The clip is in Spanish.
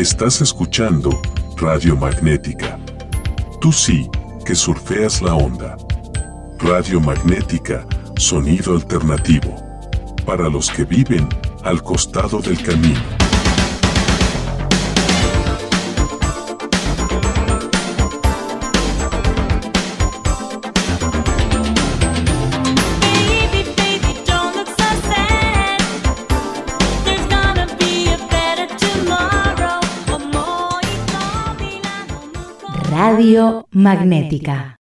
Estás escuchando Radio Magnética. Tú sí, que surfeas la onda. Radio Magnética, sonido alternativo. Para los que viven al costado del camino. Radio Magnética.